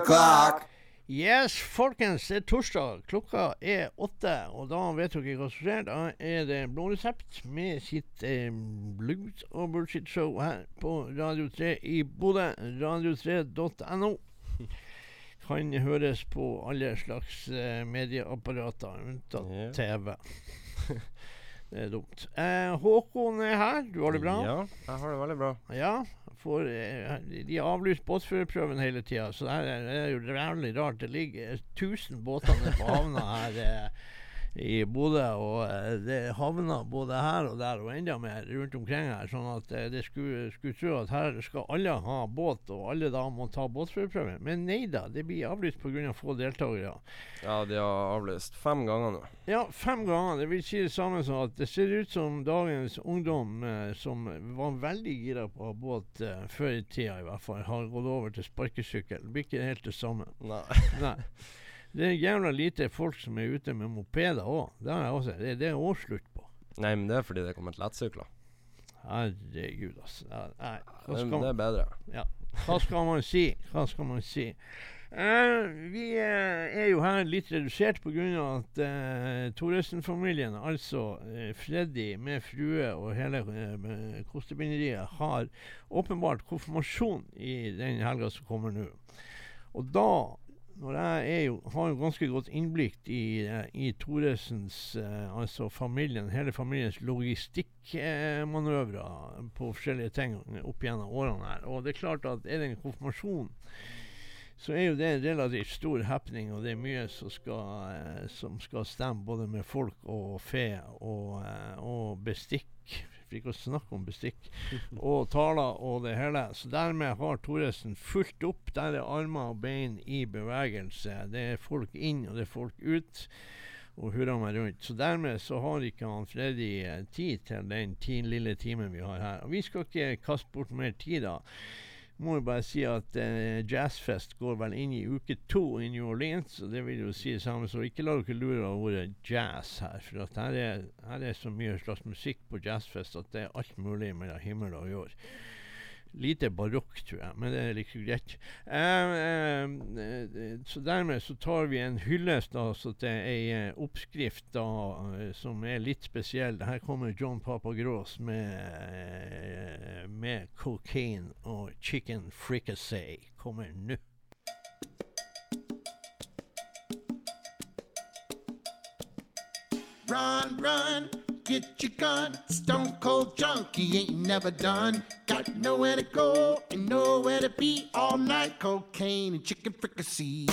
O'clock. Yes, folkens, det er torsdag. Klokka er åtte, og da vet dere hva som skjer. Da er det blodresept med sitt eh, blues og bullshit-show her på Radio 3 i Bodø. Radio3.no. Kan høres på alle slags eh, medieapparater, unntatt Ja. TV. det er dumt. Eh, Håkon er her. Du har det bra? Ja, jeg har det veldig bra. Ja, for eh, de avlyst båtførerprøven hele tida, så det er, det er jo veldig rart. Det ligger 1000 båter nede på havna her eh, i Bodø, og eh, det havna både her og der og enda mer rundt omkring her. Sånn at eh, det skulle, skulle tro at her skal alle ha båt, og alle da må ta båtførerprøve. Men nei da, det blir avlyst pga. få deltakere. Ja, de har avlyst fem ganger nå. Ja, fem ganger. Det vil si det samme som at det ser ut som dagens ungdom eh, som var veldig gira på å ha båt eh, før i tida, i hvert fall, har gått over til sparkesykkel. Det blir ikke helt det samme. Nei. Nei. Det er jævla lite folk som er ute med mopeder òg. Det jeg også. Det, det er òg slutt på. Nei, men det er fordi det er kommet lettsykler. Herregud, altså. Nei, Det, man, det er bedre. ja. hva skal man si? Hva skal man si? Uh, vi uh, er jo her litt redusert pga. at uh, Thoresen-familien, altså uh, Freddy med frue og hele uh, kostebinderiet, har åpenbart konfirmasjon i den helga som kommer nå. Og da når jeg jo, har jo ganske godt innblikk i, i Thoresens, eh, altså familien, hele familiens logistikkmanøvrer eh, på forskjellige ting opp gjennom årene her. Og det er klart at er det en konfirmasjon, så er jo det en relativt stor happening, og det er mye som skal, eh, som skal stemme både med folk og fe og, og bestikk. For ikke å snakke om bestikk. Og taler og det hele. Så dermed har Thoresen fulgt opp. Der er armer og bein i bevegelse. Det er folk inn, og det er folk ut. Og hurra meg rundt. Så dermed så har ikke han Freddy eh, tid til den ti, lille timen vi har her. Og vi skal ikke kaste bort mer tid, da. Må jo bare si at eh, Jazzfest går vel inn i uke to i New Orleans. Og det vil jo si det samme, så ikke la dere lure av ordet jazz her. For her er, her er så mye slags musikk på Jazzfest at det er alt mulig mellom himmel og jord. Lite barokk, tror jeg, men det er like greit. Eh, eh, så dermed så tar vi en hyllest da, så til ei eh, oppskrift da, eh, som er litt spesiell. Her kommer John Papagros med, eh, med cocaine og chicken fricassee. Kommer nå. Run, run, get your gun. Stone cold junkie ain't never done. Got nowhere to go and nowhere to be all night. Cocaine and chicken fricassee.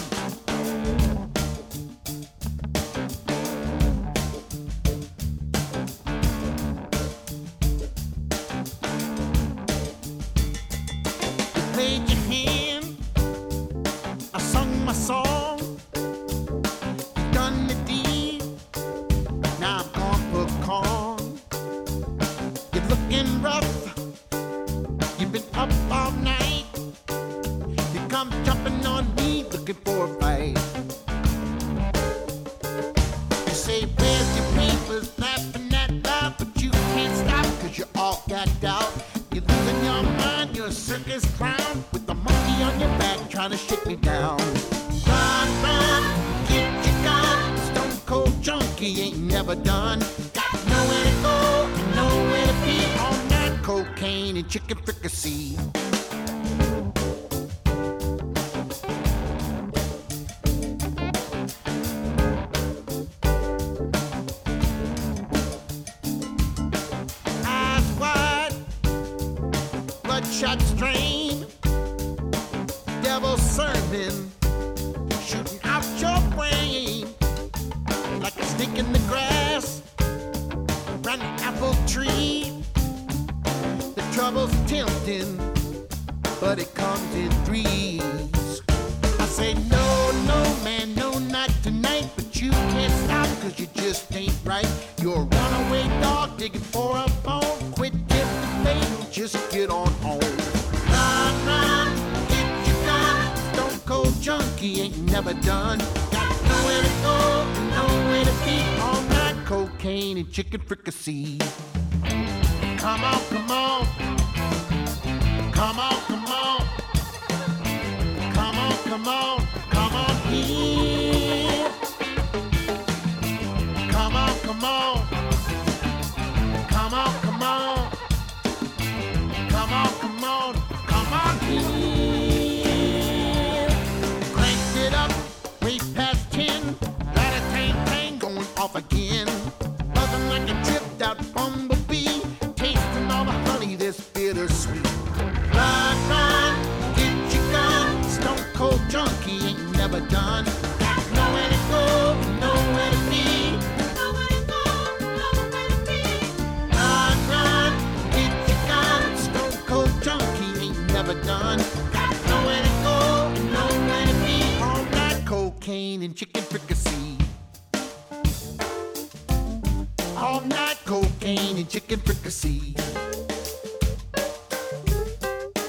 Chicken fricassee. Come on, come on. Come on, come on. come on, come on here. Chicken fricassee.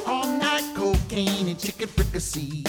All night cocaine and chicken fricassee.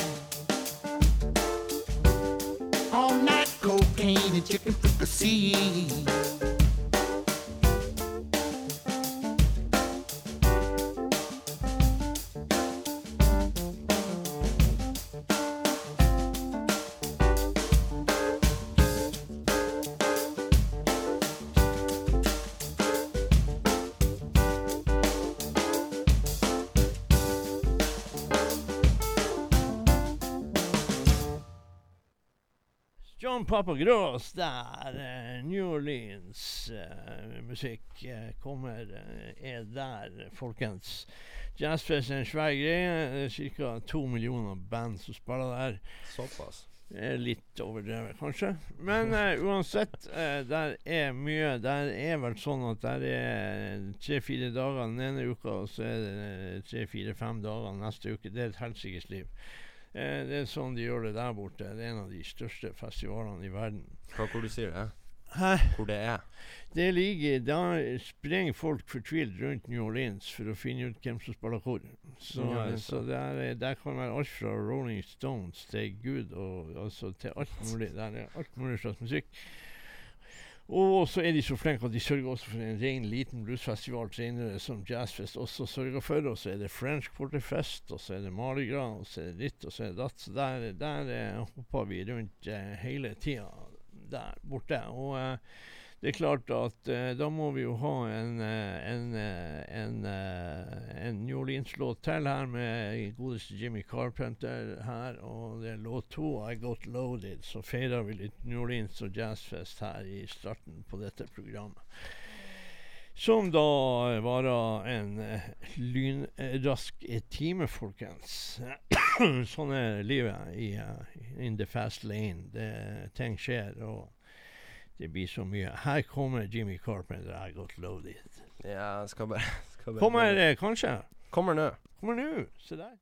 John Papagross der. eh, New Orleans-musikk kommer eh, er der, folkens. Jazzfest er en svær greie. Ca. to millioner band som spiller der. Såpass. Det er litt overdrevet, kanskje. Men uh, uansett, uh, der er mye. Der er vel sånn at der er tre-fire dager den ene uka, og så er det tre-fire-fem dager neste uke. Det er et helsikes liv. Eh, det er sånn de gjør det der borte. Det er en av de største festivalene i verden. Hva hvor du sier det? Hæ? Hvor det er? Det ligger Da sprenger folk fortvilt rundt New Orleans for å finne ut hvem som spiller hvor. Så, ja, så det er, der kan være alt fra Rolling Stones til Gud og altså til alt mulig. Der er alt mulig slags musikk. Og så er de så flinke at de sørger også for en ren liten bluesfestival senere, som Jazzfest også sørger for. Og så er det French Quarter Fest, og så er det Mardi og så er det ditt, og så er det datt. Så der, der eh, hopper vi rundt eh, hele tida der borte. Og eh, det er klart at eh, da må vi jo ha en, eh, en, eh, en, eh, en New Orleans-låt til her med godeste Jimmy Carpenter her. Og det er låt to, I Got Loaded. Så feirer vi litt New Orleans og jazzfest her i starten på dette programmet. Som da varer en lynrask time, folkens. sånn er livet i, uh, in the fast lane. Det, ting skjer, og det blir så mye. Her kommer Jimmy Carpenter, I Got Loaded. Ja, skal bare, skal bare Kommer eh, kanskje. Kommer nå. Kommer nå. Se der.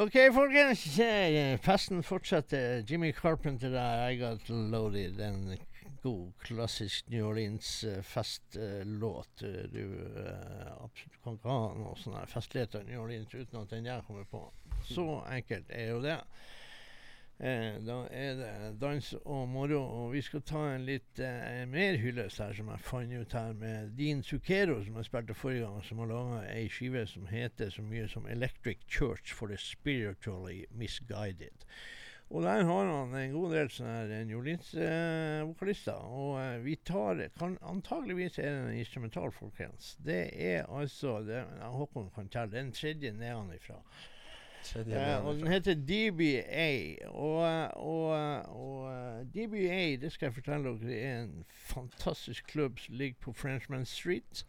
OK, folkens. eh, Festen fortsetter. Jimmy Carpenter der. I Got Loaded. En god, klassisk New Orleans-festlåt. du eh, absolutt kan ikke ha noe sånn her festligheter i New Orleans uten at den der kommer på. Så enkelt er jo det. Eh, da er det dans og moro, og vi skal ta en litt eh, mer hyllest her, som jeg fant ut her, med Dean Zucchero, som jeg spilte forrige gang, som har laga ei skive som heter så mye som Electric Church for the Spiritually Misguided. Og der har han en god del sånne her New Orleans-vokalister. og eh, vi tar kan, Antageligvis er det en instrumental, folkens. Det er altså det, Håkon kan telle. Den tredje nedenifra. Tredje og den heter DBA. Og, og, og DBA, det skal jeg fortelle dere, er en fantastisk klubb som ligger på Frenchman Street.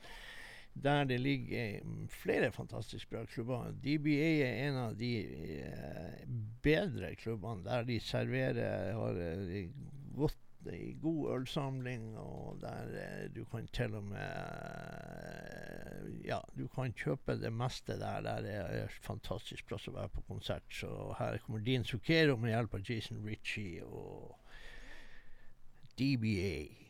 Der det ligger eh, flere fantastisk bra klubber. DBA er en av de eh, bedre klubbene der de serverer har eh, godt ei god ølsamling, og der eh, du kan til og med eh, Ja, du kan kjøpe det meste der. Der er et fantastisk plass å være på konsert. Så her kommer Dean Zucchero med hjelp av Jason Ritchie og DBA.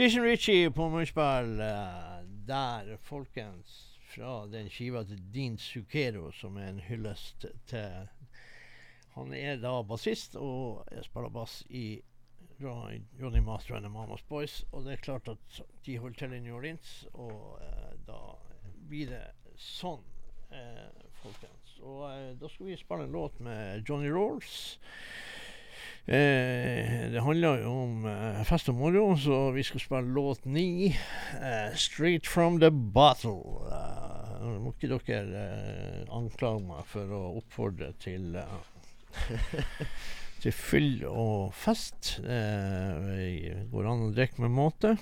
Jason Ritchie på munnspill eh, der, folkens. Fra den skiva til Dean Zucchero, som er en hyllest til Han er da bassist og jeg spiller bass i Johnny Master and the Mamas Boys. Og det er klart at de holder til i New Orleans, og eh, da blir det sånn, eh, folkens. Og eh, da skal vi spille en låt med Johnny Rolls. Eh, det handler jo om eh, fest og moro, så vi skal spille låt ni. Eh, 'Straight from the Bottle'. Eh, nå må ikke dere eh, anklage meg for å oppfordre til til fyll og fest. Det går an å drikke med måte.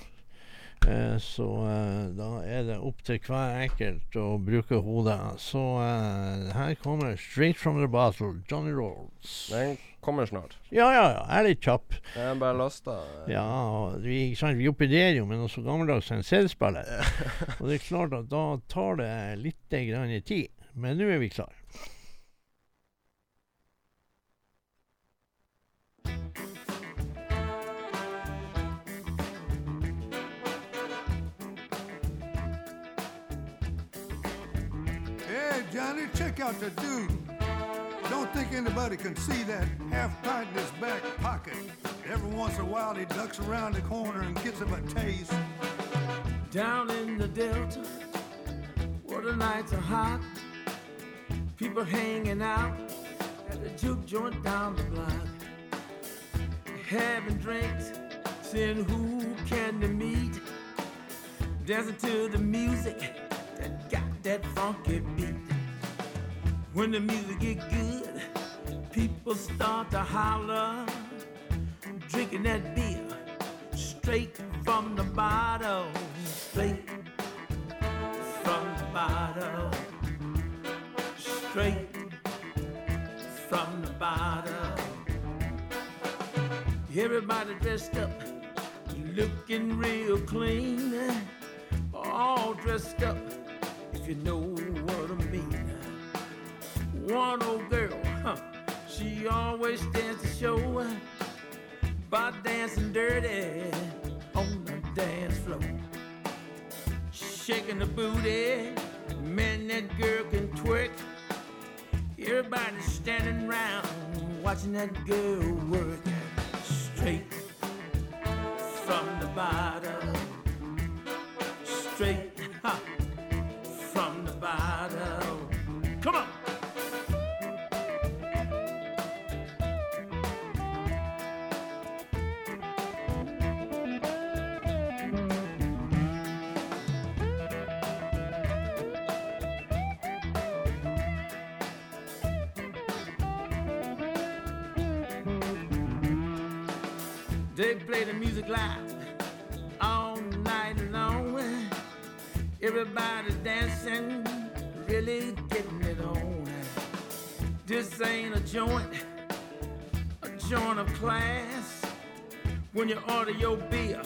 Så da er det opp til hver enkelt å bruke hodet. Så her kommer 'Straight from the Bottle', Johnny Rolls. Den kommer snart. Ja, ja, ja. Jeg er litt kjapp. Jeg er bare lasta. Ja, vi, ikke sant? vi opererer jo med noe så gammeldags som en CD-spiller. og det er klart at da tar det litt grann tid. Men nå er vi klar. Hey, Johnny, check out the dude. Don't think anybody can see that half pint in his back pocket. Every once in a while, he ducks around the corner and gets him a taste. Down in the Delta, where the nights are hot, people hanging out at the juke joint down the block, having drinks, seeing who can they meet, dancing to the music that got that funky beat. When the music get good, people start to holler, drinking that beer straight from the bottle, straight from the bottle, straight from the bottle. Everybody dressed up, looking real clean, all dressed up, if you know. One old girl, huh, she always stands to show by dancing dirty on the dance floor. Shaking the booty, man, that girl can twerk. Everybody's standing around watching that girl work. Straight from the bottom, straight ha, music live all night long. Everybody's dancing, really getting it on. This ain't a joint, a joint of class. When you order your beer,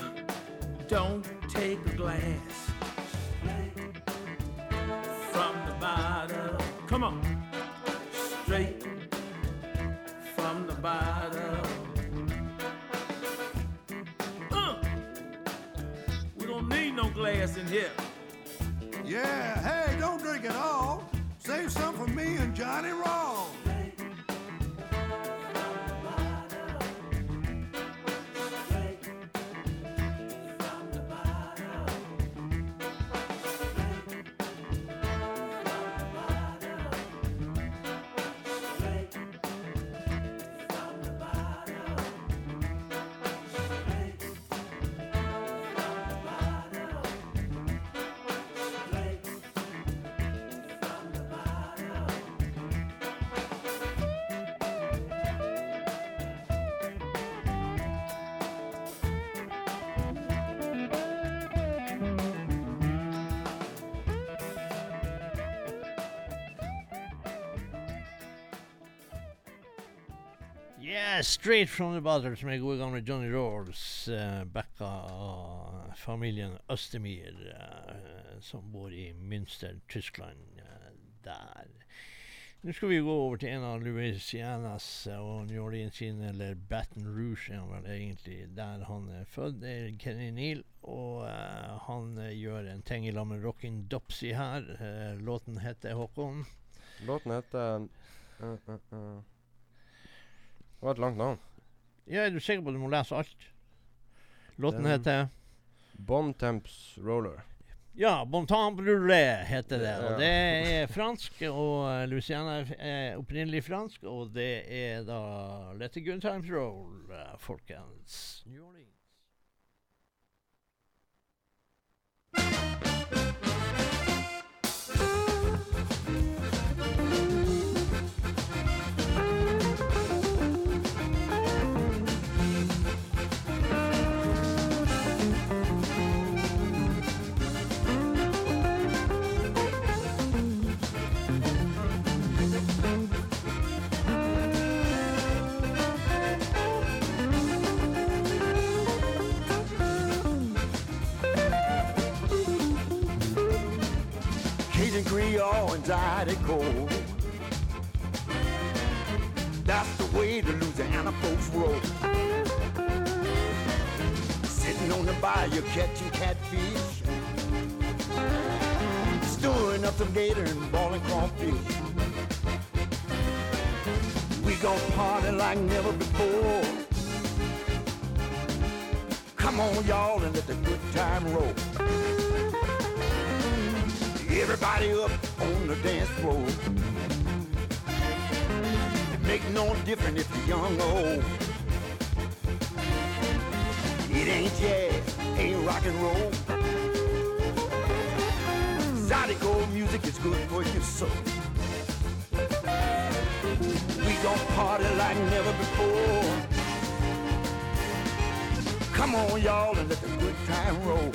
don't take a glass. Yeah, straight from the bottle, som er gode gamle Johnny Rolls, uh, backa av familien Østemir, uh, som bor i Münster, Tyskland. Uh, der. Nå skal vi gå over til en av Louisianas eh, og New Orleans sine, eller Baton Rouge er han vel egentlig, der han er født. Det er Kenny Neal, og uh, han eh, gjør en ting i lag med Rockin' Dopsy her. Uh, låten heter Håkon. Låten heter uh. Det var et langt navn. Ja, er du sikker på at du må lese alt? Låten Den- heter Bontemps Roller. Ja, Bon Roller heter det. Og det er fransk, og Luciana er er opprinnelig fransk. Og det er da Let the good times roll, eh, folkens. New Orleans. Cajun Creole and Zydeco. That's the way to lose the Louisiana folks roll. Sitting on the bayou catching catfish. Stewing up some gator and balling crawfish. We gon' party like never before. Come on, y'all, and let the good time roll. Everybody up on the dance floor. It make no difference if you're young or old. It ain't jazz, ain't rock and roll. Zydeco music is good for your soul. We gon' party like never before. Come on, y'all, and let the good time roll.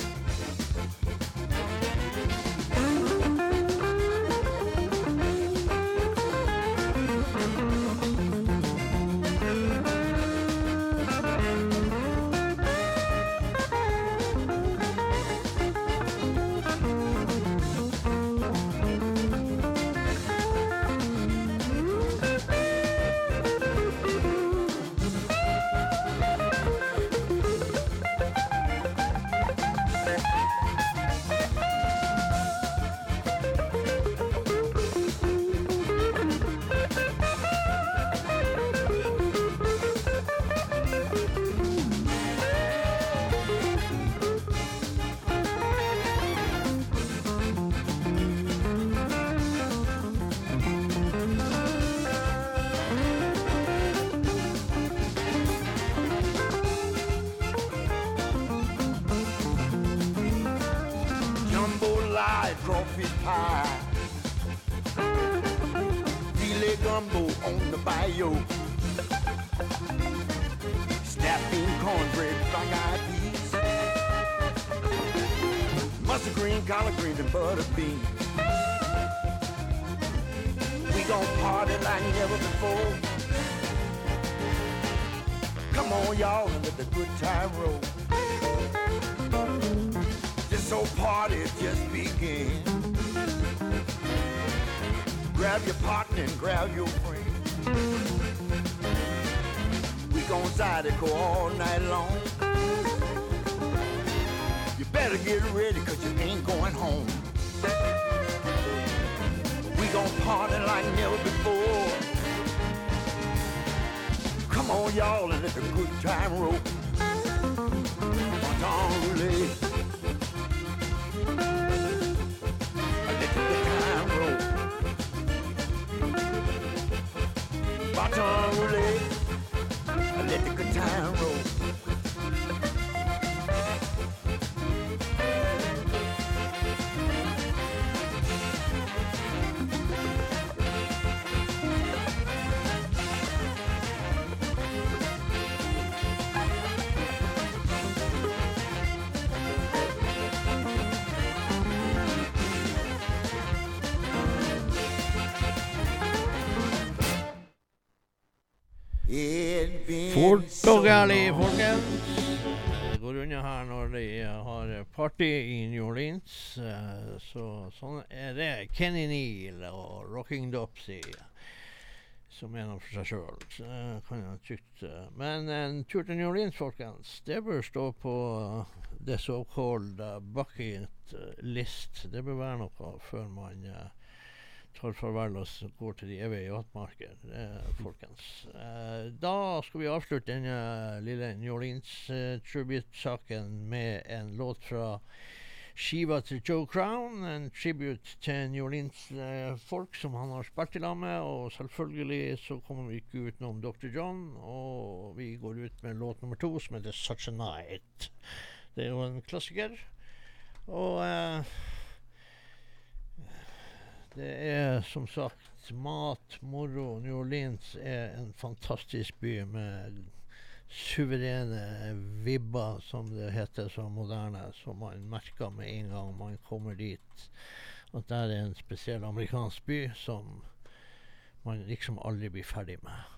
Jambalaya, crawfish pie. Filet gumbo on the bayou. Snapping cornbread, black eyed peas. Mustard green, collard greens, and butter beans. We gon' party like never before. Come on, y'all, and let the good time roll. Old party just begin. Grab your partner and grab your friend. We gon' Zydeco all night long. You better get ready cause you ain't going home. We gon' party like never before. Come on y'all and let the good time roll. Baton Let og gærlig, folkens. Det går unna her når de har party i New Orleans. eh, Så sånn er det. Kenny Neal og Rocking Dopsy som er noe for seg sjøl. Kan jeg trygt eh, Men en tur til New Orleans, folkens, det bør stå på det eh, bucket list. Det bør være noe før man eh, tar farvel og går til de evige jaktmarker, eh, folkens. Eh, da skal vi avslutte denne lille New Orleans-tribute-saken med en låt fra skiva til Joe Crown. En tribute til New Orleans-folk som han har spilt i lag med. Og selvfølgelig så kommer vi ikke utenom Dr. John, og vi går ut med låt nummer to, som heter Such a Night. Det er jo en klassiker. Og eh, det er som sagt mat, moro. New Orleans er en fantastisk by med suverene vibber, som det heter så moderne, som man merker med en gang man kommer dit. At det er en spesiell amerikansk by som man liksom aldri blir ferdig med.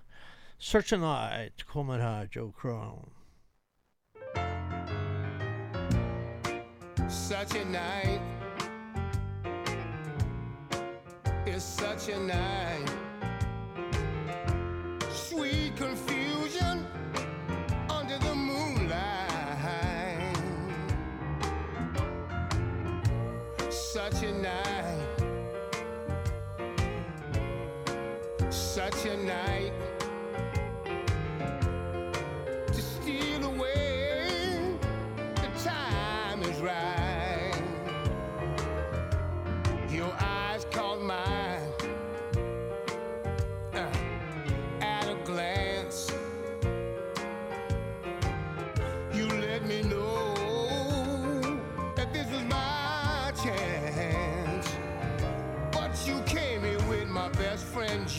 Search a Night kommer her, Joe Crown. such a night. is such a night. Sweet confusion under the moonlight. Such a night. Such a night.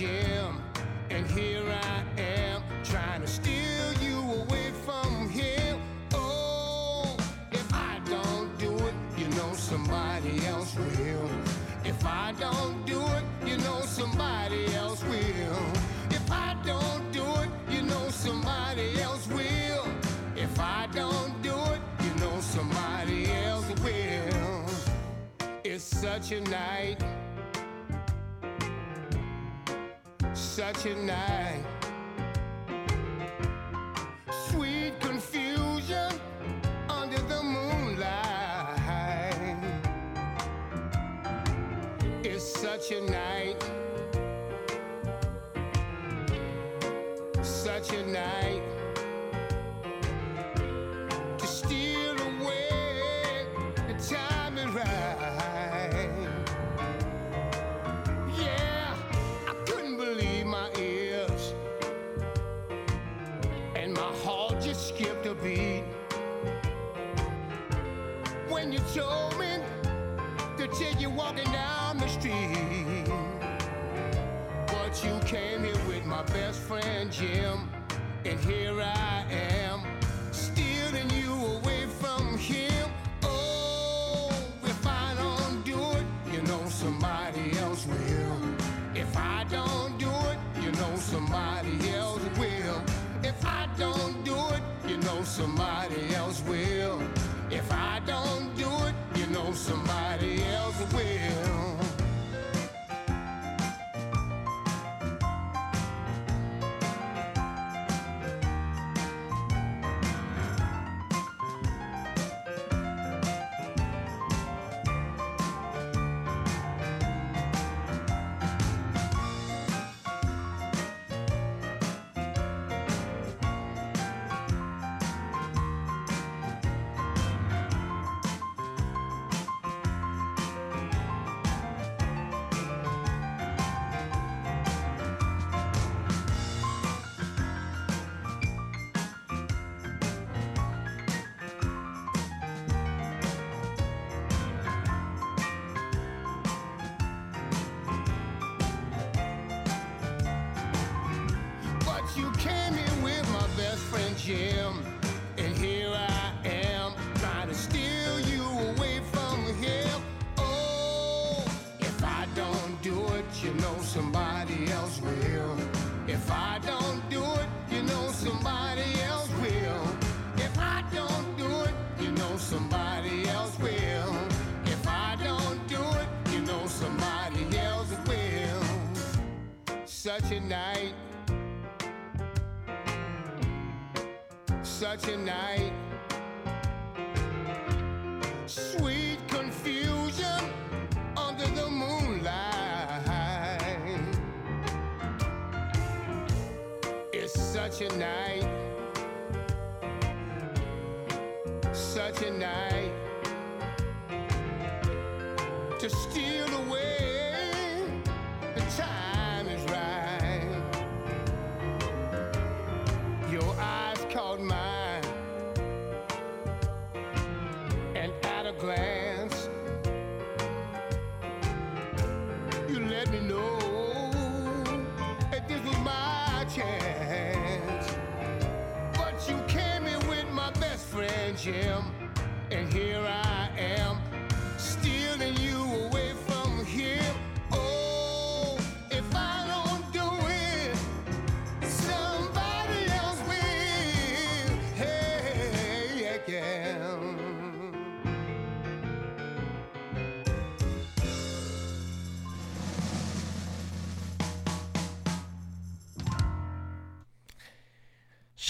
gym, and here I am trying to steal you away from him. Oh, if I don't do it, you know somebody else will. If I don't do it, you know somebody else will. If I don't do it, you know somebody else will. If I don't do it, you know somebody else will. It's such a night tonight. night. Such a night. Sweet confusion under the moonlight. It's such a night. Such a night.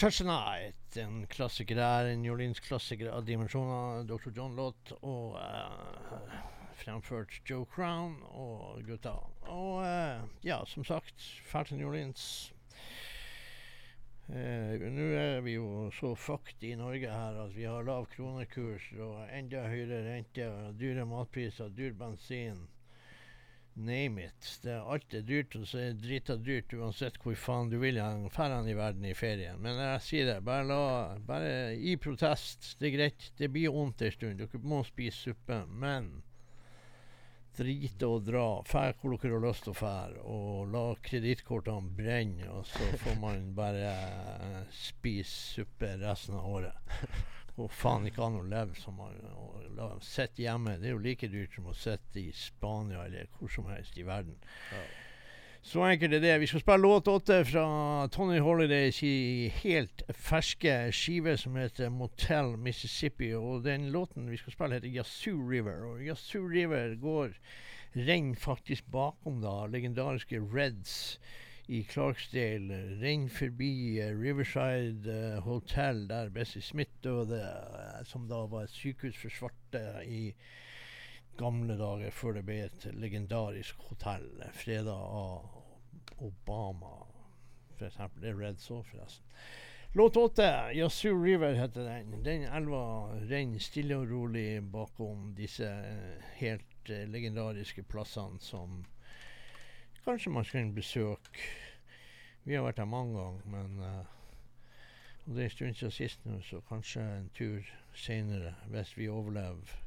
A Night, en klassiker der, en New Orleans-klassiker av dimensjoner. Dr. John-låt, og uh, fremført Joe Crown og gutta. Og uh, ja, som sagt, fælt til New Orleans. Uh, Nå er vi jo så fucked i Norge her at vi har lav kronekurs og enda høyere rente dyre matpriser, dyr bensin. Name it. Det alt er dyrt, og så er det drita dyrt uansett hvor faen du vil hen ferden i verden i ferien. Men jeg sier det, bare la Bare i protest. Det er greit. Det blir vondt en stund. Dere må spise suppe. Men drite og dra. Fær hvor dere har lyst til å fære, og la kredittkortene brenne. Og så får man bare spise suppe resten av året. Og faen ikke an å leve som man la Sitte hjemme. Det er jo like dyrt som å sitte i Spania eller hvor som helst i verden. Så enkelt er det. Vi skal spille låt åtte fra Tony Holidays i helt ferske skive som heter Motel Mississippi. Og den låten vi skal spille, heter Yazoo River. Og Yazoo River går renner faktisk bakom da legendariske Reds i Clarksdale. Renner forbi eh, Riverside eh, Hotel, der Bessie Smith døde, eh, som da var et sykehus for svarte i gamle dager, før det ble et legendarisk hotell. Freda av Obama, eksempel. Det er Red Saw, forresten. Låt åtte, Yazoo River heter den. Den elva renner stille og rolig bakom disse helt legendariske plassene som kanskje man skal besøke. Vi har vært der mange ganger, men uh, det er en stund siden sist nå, så kanskje en tur seinere, hvis vi overlever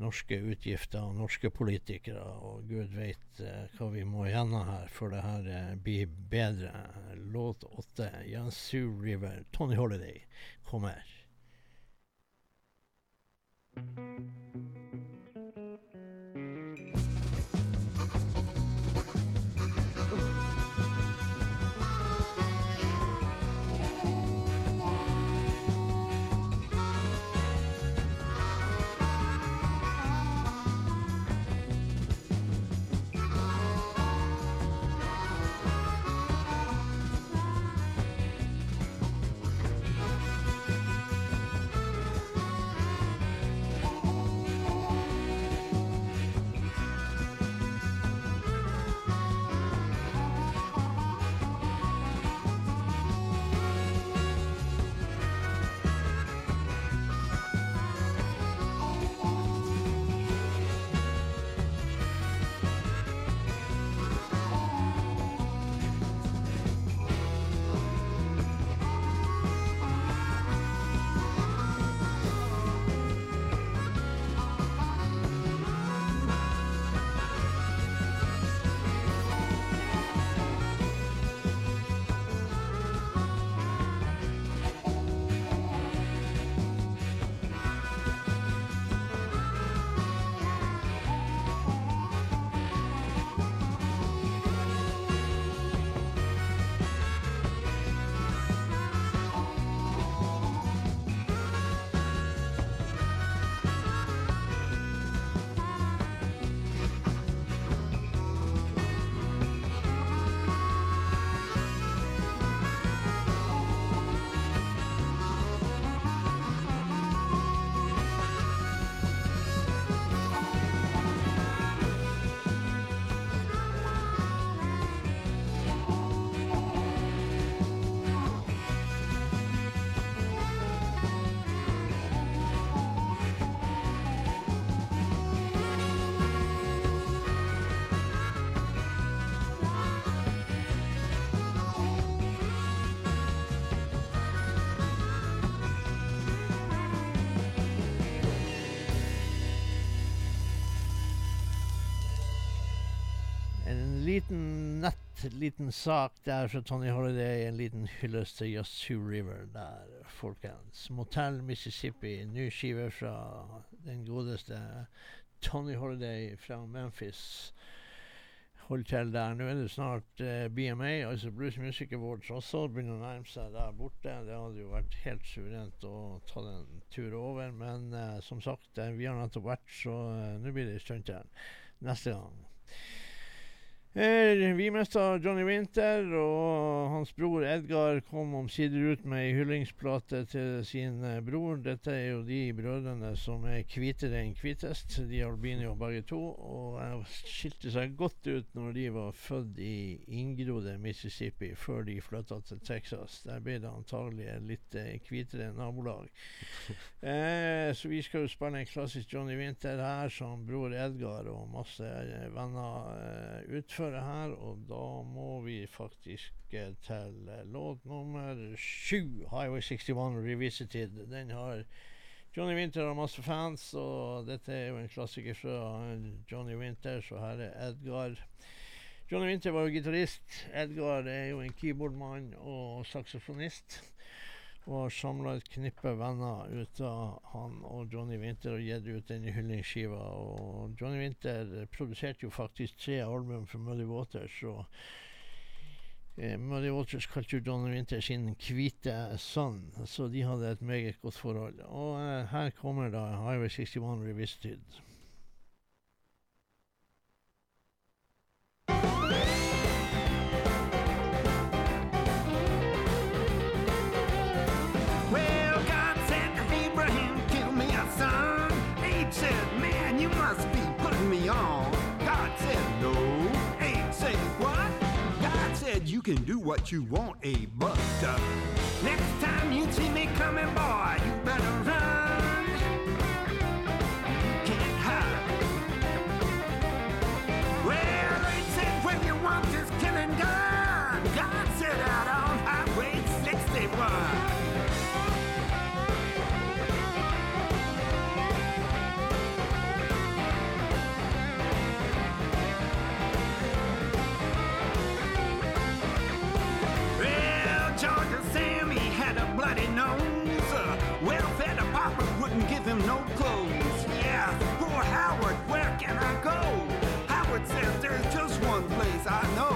norske utgifter og norske politikere, og gud veit eh, hva vi må gjennom her før det her eh, blir bedre. Låt åtte, Jansu River, Tony Holiday, kommer. En liten sak der fra Tony Holiday. En liten hyllest til Yazoo River der, folkens. Motel Mississippi, ny skive fra den godeste Tony Holiday fra Memphis. Hold til der. Nå er det snart eh, BMA, altså Blues Music Awards også, begynner å nærme seg der borte. Det hadde jo vært helt suverent å ta den tur over, men eh, som sagt, eh, vi har nettopp vært, så eh, nå blir det en stund til neste gang. Eh, vi mista Johnny Winter, og hans bror Edgar kom omsider ut med ei hyllingsplate til sin eh, bror. Dette er jo de brødrene som er hvitere enn hvitest. De albino begge to, og eh, skilte seg godt ut når de var født i inngrodde Mississippi før de flytta til Texas. Der ble det antagelig et litt eh, hvitere nabolag. Eh, så vi skal jo spille en klassisk Johnny Winter her, som bror Edgar og masse eh, venner eh, utfører her. Og da må vi faktisk eh, til eh, låt nummer sju, 'Highway 61 Revisited'. Den har Johnny Winter har masse fans, og dette er jo en klassiker fra Johnny Winter, så her er Edgar. Johnny Winter var jo gitarist. Edgar er jo en keyboardmann og saksofonist. Og samla et knippe venner ut av han og Johnny Winter og gitt ut denne hyllingsskiva. Og Johnny Winter produserte jo faktisk tre album for Muddy Waters. Og eh, Muddy Waters kalte jo Johnny Winter sin hvite sønn, så de hadde et meget godt forhold. Og eh, her kommer da Highway 61 Revisited. What you want, a but uh, next time you see me coming, boy, no clothes. Yeah, poor Howard, where can I go? Howard says there's just one place I know.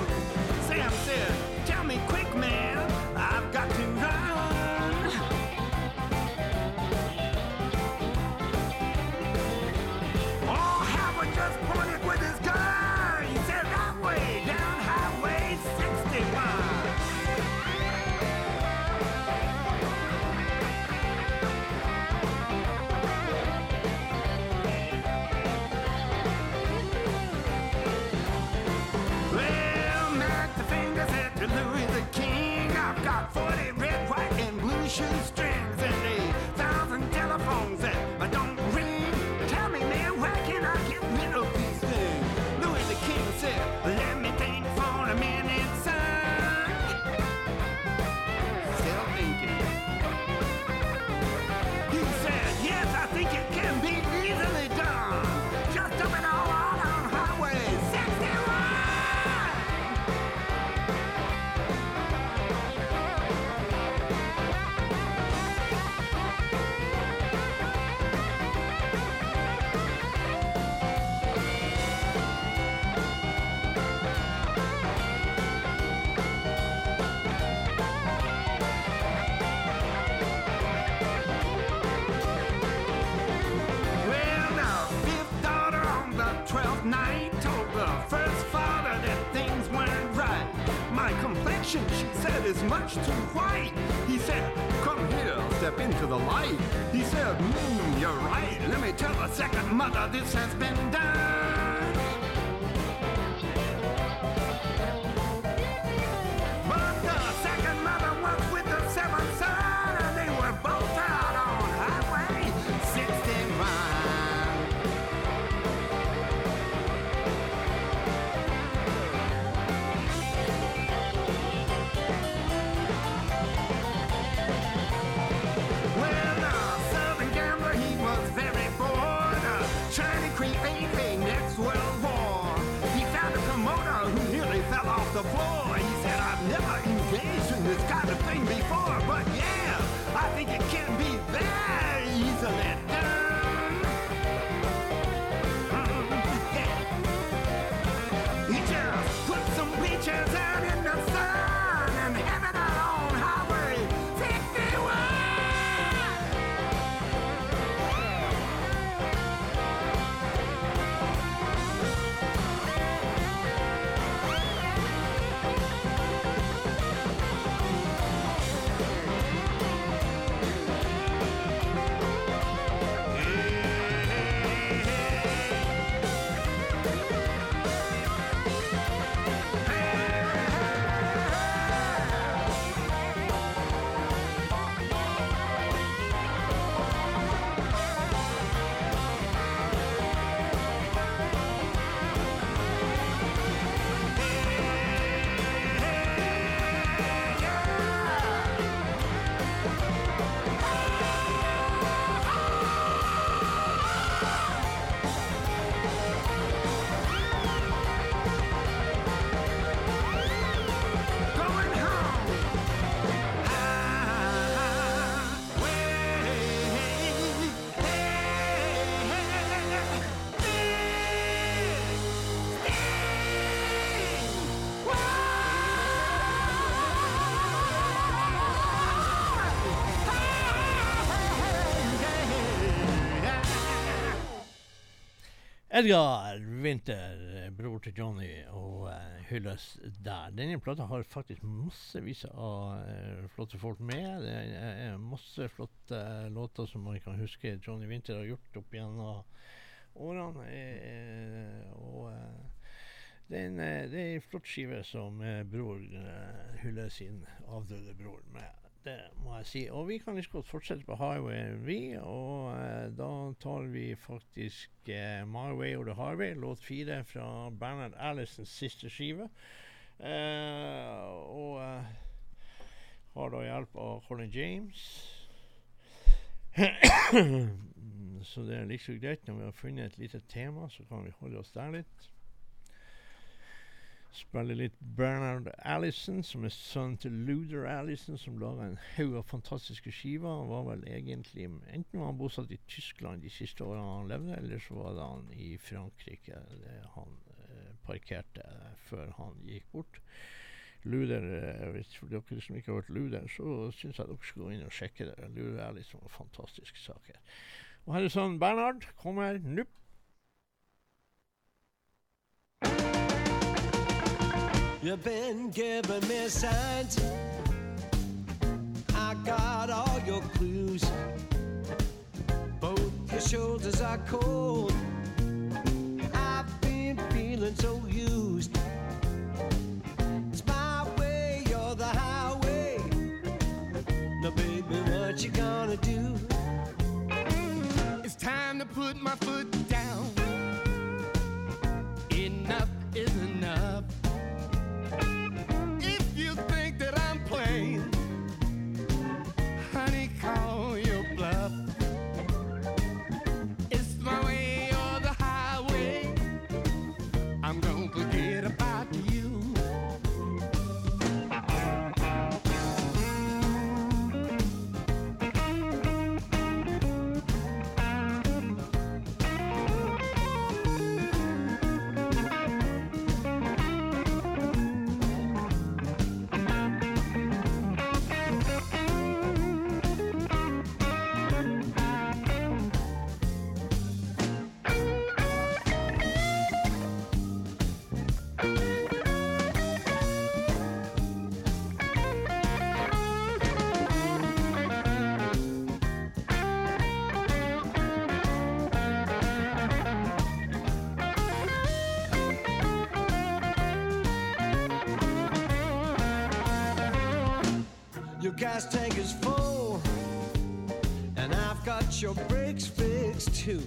Edgar Winther, bror til Johnny, og uh, hylles der. Denne plata har faktisk massevis av uh, flotte folk med. Det er, er masse flotte uh, låter som man kan huske Johnny Winther har gjort opp gjennom årene. Og det er, en, det er en flott skive som bror hyller sin avdøde bror med. Det må jeg si. Og vi kan ikke godt fortsette på Highway, vi. Og eh, da tar vi faktisk eh, My Way or the Highway, låt fire fra Bernard Allisons siste skive. Eh, og eh, har da hjelp av Colin James. så det er liksom greit når vi har funnet et lite tema, så kan vi holde oss der litt. Spiller litt Bernard Allison, som er sønnen til Luther Allison, som laga en haug av fantastiske skiver. Han var vel egentlig Enten var han bosatt i Tyskland de siste årene han levde, eller så var det han i Frankrike det han eh, parkerte før han gikk bort. Luder, eh, Hvis for dere som ikke har hørt Luder, så syns jeg dere skal gå inn og sjekke det. Luder Allison var fantastiske saker. Og her er sånn Bernard kommer nå. You've been giving me signs. I got all your clues. Both your shoulders are cold. I've been feeling so used. It's my way or the highway. Now, baby, what you gonna do? It's time to put my foot gas tank is full, and I've got your brakes fixed too.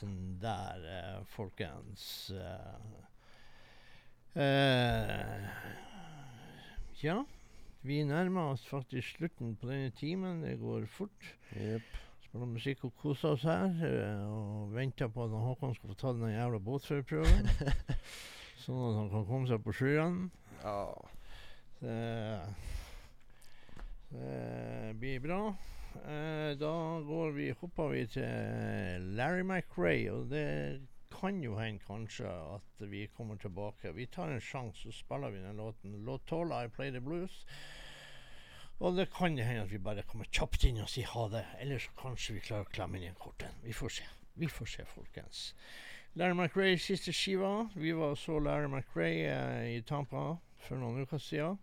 Sveisen der, eh, folkens. Eh, eh, ja, vi nærmer oss faktisk slutten på denne timen. Det går fort. Yep. Spiller musikk og koser oss her. eh, og venter på at Håkon skal få ta den jævla båtførerprøven. sånn at han kan komme seg på sjøen. Ja. Det, det blir bra. Eh, da går vi, hopper vi til Larry McRae, og det kan jo hende kanskje at vi kommer tilbake. Vi tar en sjanse, så spiller vi den låten. Låt 12, I Play the Blues. Og det kan hende at vi bare kommer kjapt inn og sier ha det. Eller så kanskje vi klarer å klemme inn en kort en. Vi får se. Vi får se, folkens. Larry McRae siste skiva. Vi var og så Larry McRae eh, i Tampa for noen uker siden.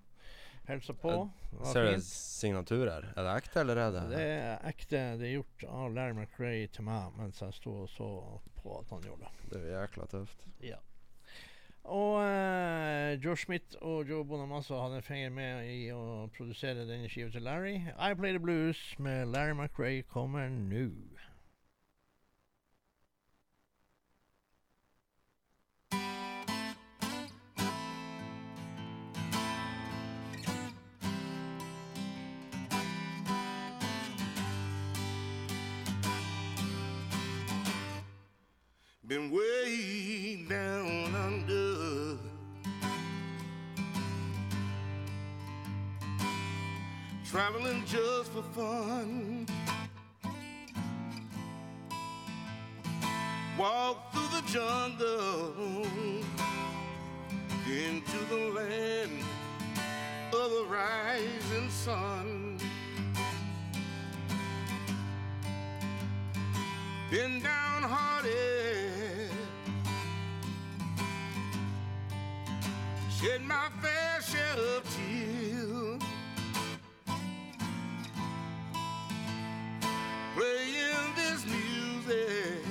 Hilsa på. Jeg Ser du signaturer? Er det ekte, eller er det Det er ekte. Det er gjort av Larry McRae til meg mens jeg sto og så på at han gjorde det. Det er jækla tøft. Ja. Og uh, Josh Schmidt og Joe Bonamassa hadde en finger med i å produsere denne skiva til Larry. I Play the Blues med Larry McRae kommer nå. Been way down under. Traveling just for fun. Walk through the jungle into the land of the rising sun. Been downhearted, shed my fair share of tears, playing this music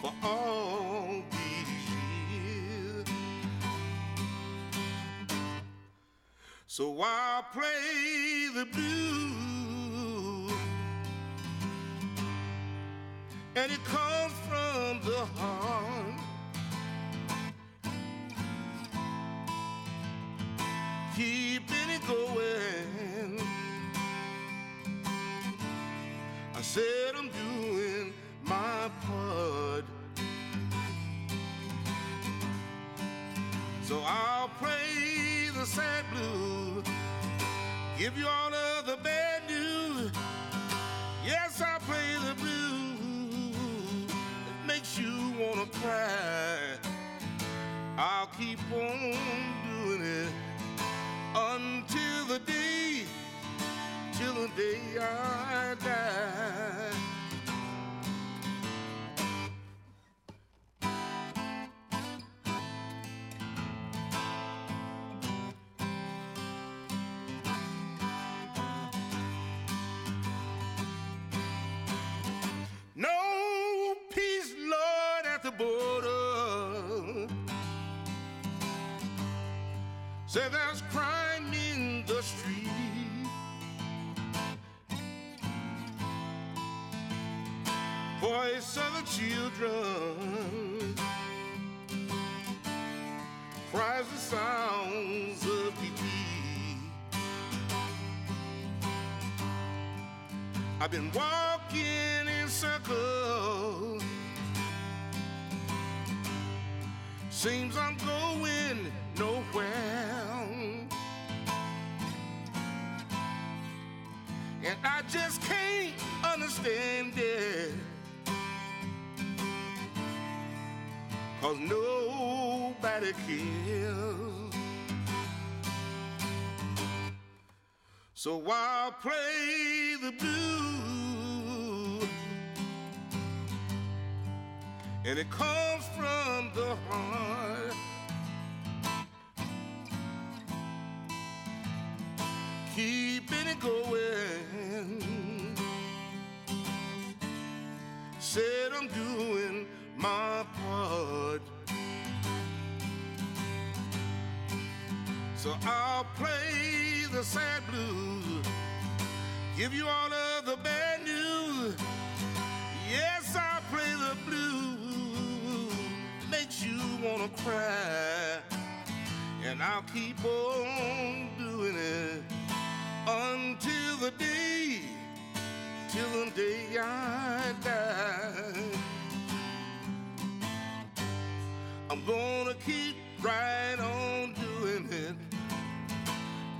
for all these years. So I'll play the blues. And it comes Voice of the children cries the sounds of defeat. I've been walking in circles. Seems I'm going nowhere. And I just can't understand it. Cause nobody cares. So I'll play the blues. And it comes from the heart. Keeping it going. Said I'm doing my part. So I'll play the sad blues, give you all of the bad news. Yes, I'll play the blues, makes you wanna cry. And I'll keep on doing it until the day, till the day I die. I'm gonna keep right on doing it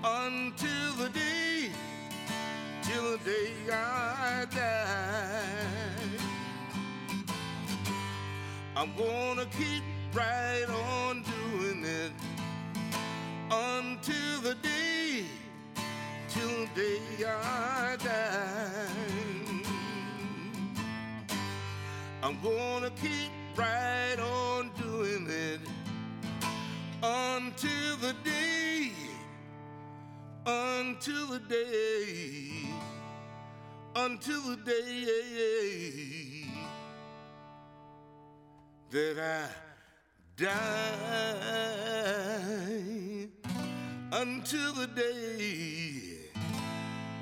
until the day, till the day I die. I'm gonna keep right on doing it until the day, till the day I die. I'm gonna until the day, until the day that I die, until the day,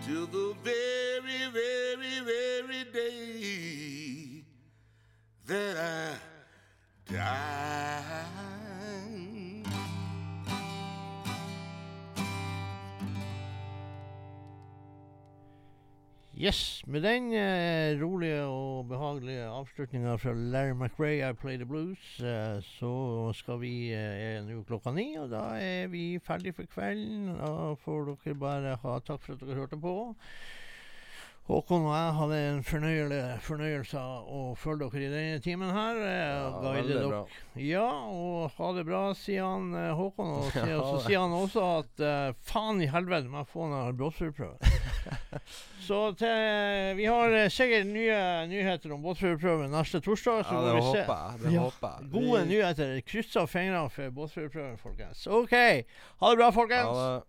till the very, very, very day that I die. Yes, med den eh, rolige og behagelige avslutninga fra Larry McRae, I Play the Blues, eh, så skal vi eh, nå klokka ni, og da er vi ferdig for kvelden. Da får dere bare ha takk for at dere hørte på. Håkon og jeg hadde en fornøyelse, å følge dere i denne timen her. Ja, guide veldig dere. bra. Ja, og ha det bra, sier han eh, Håkon. Og sier, Ja, så sier han også at uh, faen i helvete må jeg få en båtførerprøve. så til, vi har eh, sikkert nye nyheter om båtførerprøve neste torsdag. Så Ja, det vi se. håper jeg. Det Ja, håper jeg. Gode Vi- nyheter. Krysser fingrene for båtførerprøven, folkens. OK. Ha det bra, folkens. Ha det.